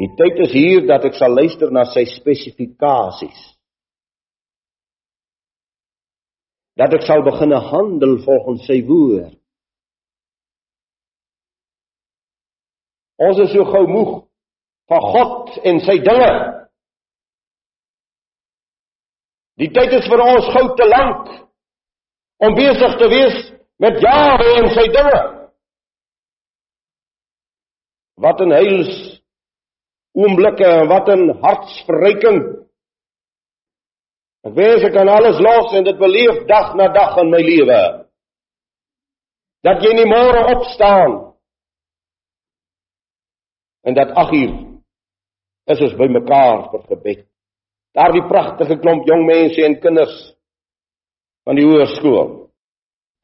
Die tyd is hier dat ek sal luister na sy spesifikasies. Dat ek sal begin handel volgens sy woord. Ons is so gou moeg van God en sy dinge. Die tyd is vir ons gou te lank om besig te wees met Jahwe en sy dinge. Wat 'n heils oomblikke en wat 'n hartsverryking. Ek wens ek kan alles los en dit beleef dag na dag in my lewe. Dat jy nie môre opstaan en dat 8 uur is ons bymekaar vir gebed. Daardie pragtige klomp jong mense en kinders van die hoërskool.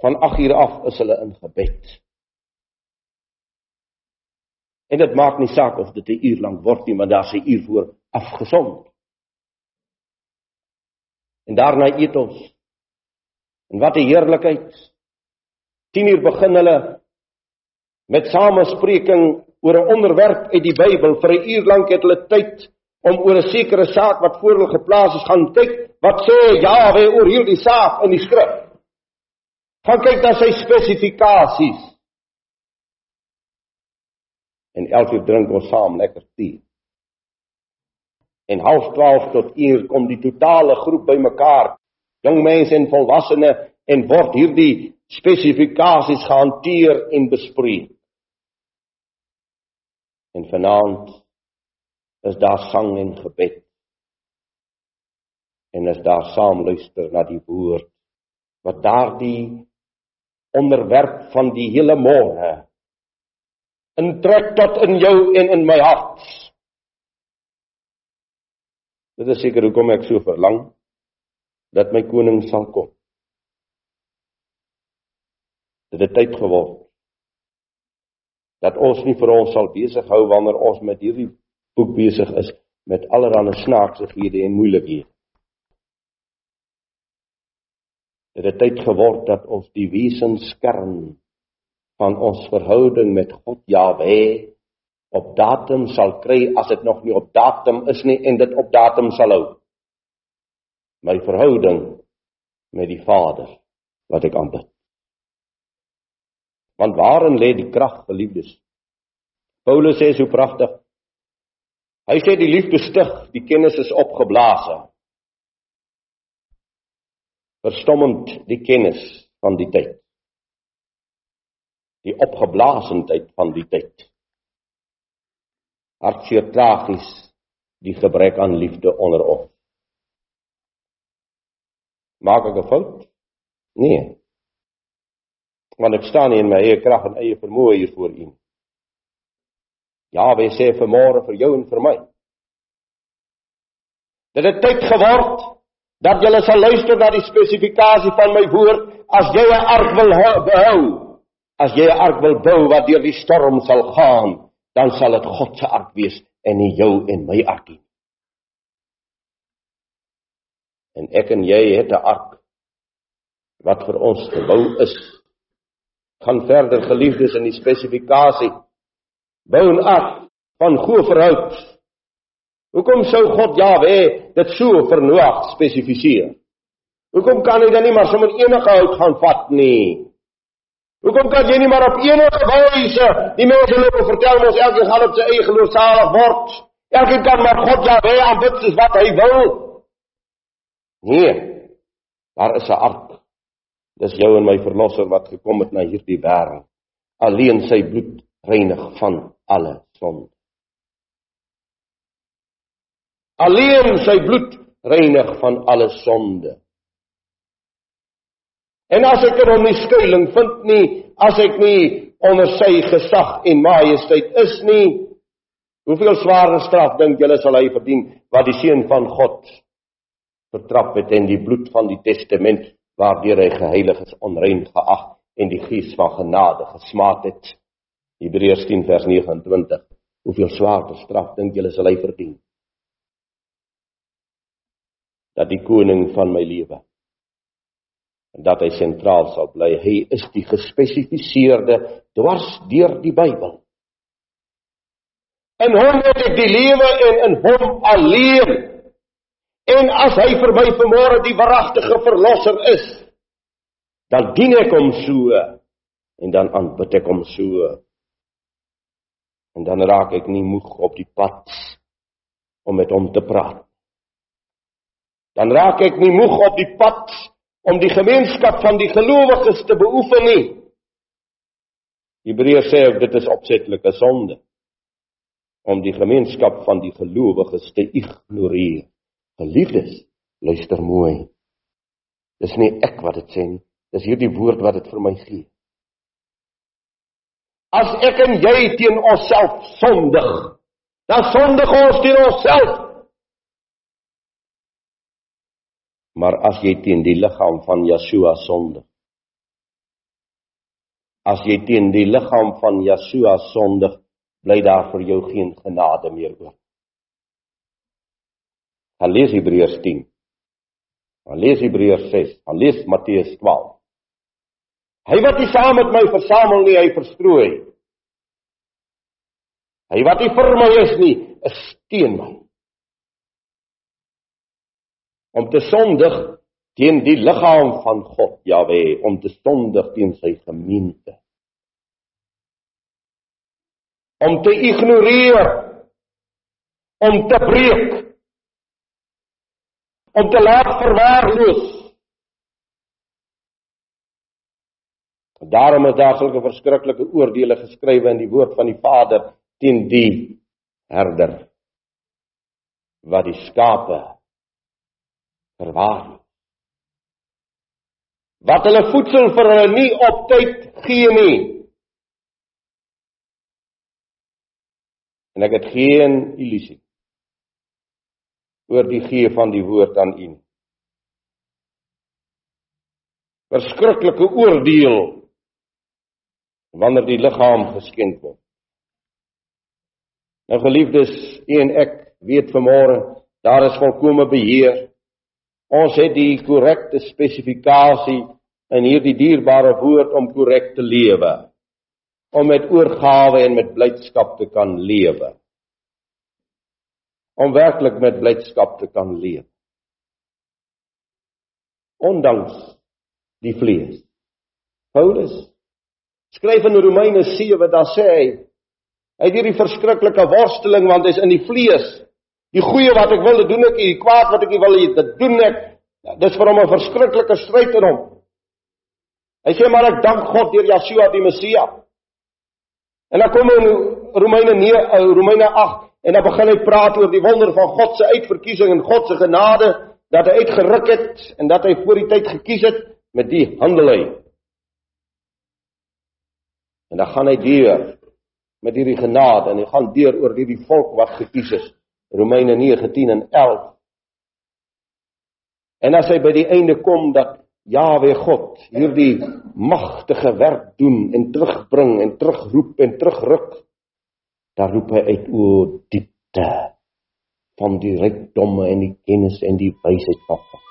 Van 8 uur af is hulle in gebed. En dit maak nie saak of dit 'n uur lank word nie, maar daar's 'n uur voor afgesond. En daarna eet ons. En wat 'n heerlikheid. 10 uur begin hulle met samespreking oor 'n onderwerp uit die Bybel. Vir 'n uur lank het hulle tyd om oor 'n sekere saak wat voor hulle geplaas is gaan kyk. Wat sê Jahwe oor hierdie saak in die skrif? Gaan kyk na sy spesifikasies en elke drink ons saam lekker tee. En half 12 tot 1 kom die totale groep bymekaar, jong mense en volwassenes en word hierdie spesifikasies gehanteer en bespreek. En vanaand is daar sang en gebed. En as daar saam luister na die woord wat daardie onderwerp van die hele môre intrek tot in jou en in my hart. Dit is seker hoekom ek so verlang dat my koning sal kom. Dit het tyd geword dat ons nie vir ons sal besig hou wanneer ons met hierdie boek besig is met allerlei snaaksighede en moeilikhede. Dit het tyd geword dat ons die wesenskern van ons verhouding met God Jahwe op datum sal kry as dit nog nie op datum is nie en dit op datum sal hou. My verhouding met die Vader wat ek aanbid. Want waarin lê die krag, geliefdes? Paulus sê so pragtig. Hy sê die liefde stig, die kennis is opgeblaas. Verstommend die kennis van die tyd die opgeblaasendheid van die tyd. Hartseer tragies die gebrek aan liefde onder ons. Maak ek 'n fout? Nee. Want ek staan nie in my eie krag en eie vermoë hier voor U. Ja, wy sê vir môre vir jou en vir my. Dit het tyd geword dat jy sal luister na die spesifikasie van my woord as jy 'n ark wil behou. As jy 'n ark wil bou wat deur die storm sal gaan, dan sal dit God se ark wees en nie jou en my ark nie. En ek en jy het 'n ark wat vir ons gebou is. Gaan verder geliefdes in die spesifikasie. Bou 'n ark van goeie verhoud. Hoekom sou God Jahwe dit so vir Noag spesifiseer? Hoekom kan hy dan nie maar sommer enige hout gaan vat nie? Hoekom kan jy nie maar op enige wyse die mense loop en vertel ons elkeen gaan op sy eie geloofsalig word? Elkeen kan maar God ja wê aanbid soos wat hy wil. Nee. Daar is 'n ark. Dis jou en my verlosser wat gekom het na hierdie wêreld. Alleen sy bloed reinig van alle sonde. Alleen sy bloed reinig van alle sonde. En as ek hom nie skuilings vind nie, as ek nie onder sy gesag en majesteit is nie, hoeveel swaarder straf dink julle sal hy verdien wat die seun van God vertrap het en die bloed van die testament waardeur hy geheilig is onrein geag en die gees van genade gesmaak het. Hebreërs 10 vers 29. Hoeveel swaarder straf dink julle sal hy verdien? Dat die koning van my lewe en dat hy sentraal sal bly. Hy is die gespesifiseerde dwars deur die Bybel. In hom het ek die lewe en in hom alleen. En as hy vir my vanmôre die waaragtige verlosser is, dan dien ek hom so en dan aanbid ek hom so. En dan raak ek nie moeg op die pad om met hom te praat. Dan raak ek nie moeg op die pad om die gemeenskap van die gelowiges te beoefen nie. Hebreërs sê dit is opsetlike sonde om die gemeenskap van die gelowiges te ignoreer. Geliefdes, luister mooi. Dis nie ek wat dit sê nie, dis hierdie woord wat dit vir my gee. As ek en jy teen onsself sondig, dan sondig ons teen onsself. Maar as jy teen die liggaam van Yeshua sondig, as jy teen die liggaam van Yeshua sondig, bly daar vir jou geen genade meer oor. Gaan lees Hebreërs 10. Gaan lees Hebreërs 6. Gaan lees Matteus 12. Hy wat nie saam met my versamel nie, hy verstrooi. Hy wat nie vir my is nie, is teen my. Om te sondig teen die liggaam van God, Jahwe, om te sondig teen sy gemeente. Om te ignoreer om te breek om te laat verwaarloos. Daarom is daar sulke verskriklike oordeele geskrywe in die woord van die Vader teen die herder wat die skape verwaarloos wat hulle voedsel vir hulle nie op tyd gee nie en ek het geen illusie oor die gee van die woord aan u. Verskriklike oordeel wanneer die liggaam geskenk word. Nou geliefdes, u en ek weet vanmôre daar is volkomme beheer. Ons het die korrekte spesifikasie in hierdie dierbare woord om korrek te lewe om met oorgawe en met blydskap te kan lewe. Om werklik met blydskap te kan leef. Ondanks die vlees. Paulus skryf in Romeine 7 daar sê hy hy het hierdie verskriklike worsteling want hy's in die vlees. Die goeie wat ek wil doen ek, die kwaad wat ek nie wil dit doen ek. Dis vir hom 'n verskriklike stryd in hom. Hy sê maar ek dank God deur Yeshua die Messia En dan kom in Romeine 9 eh, Romeine 8 en dan begin hy praat oor die wonder van God se uitverkiesing en God se genade dat hy uitgeruk het en dat hy voor die tyd gekies het met die handel hy. En dan gaan hy deur met hierdie genade en hy gaan deur oor hierdie volk wat gekies is. Romeine 9:10 en 11. En as hy by die einde kom dat Jawe God hierdie magtige werk doen en terugbring en terugroep en terugruk. Daar roep hy uit o diepte van die rykdomme en die kennis en die wysheid van God.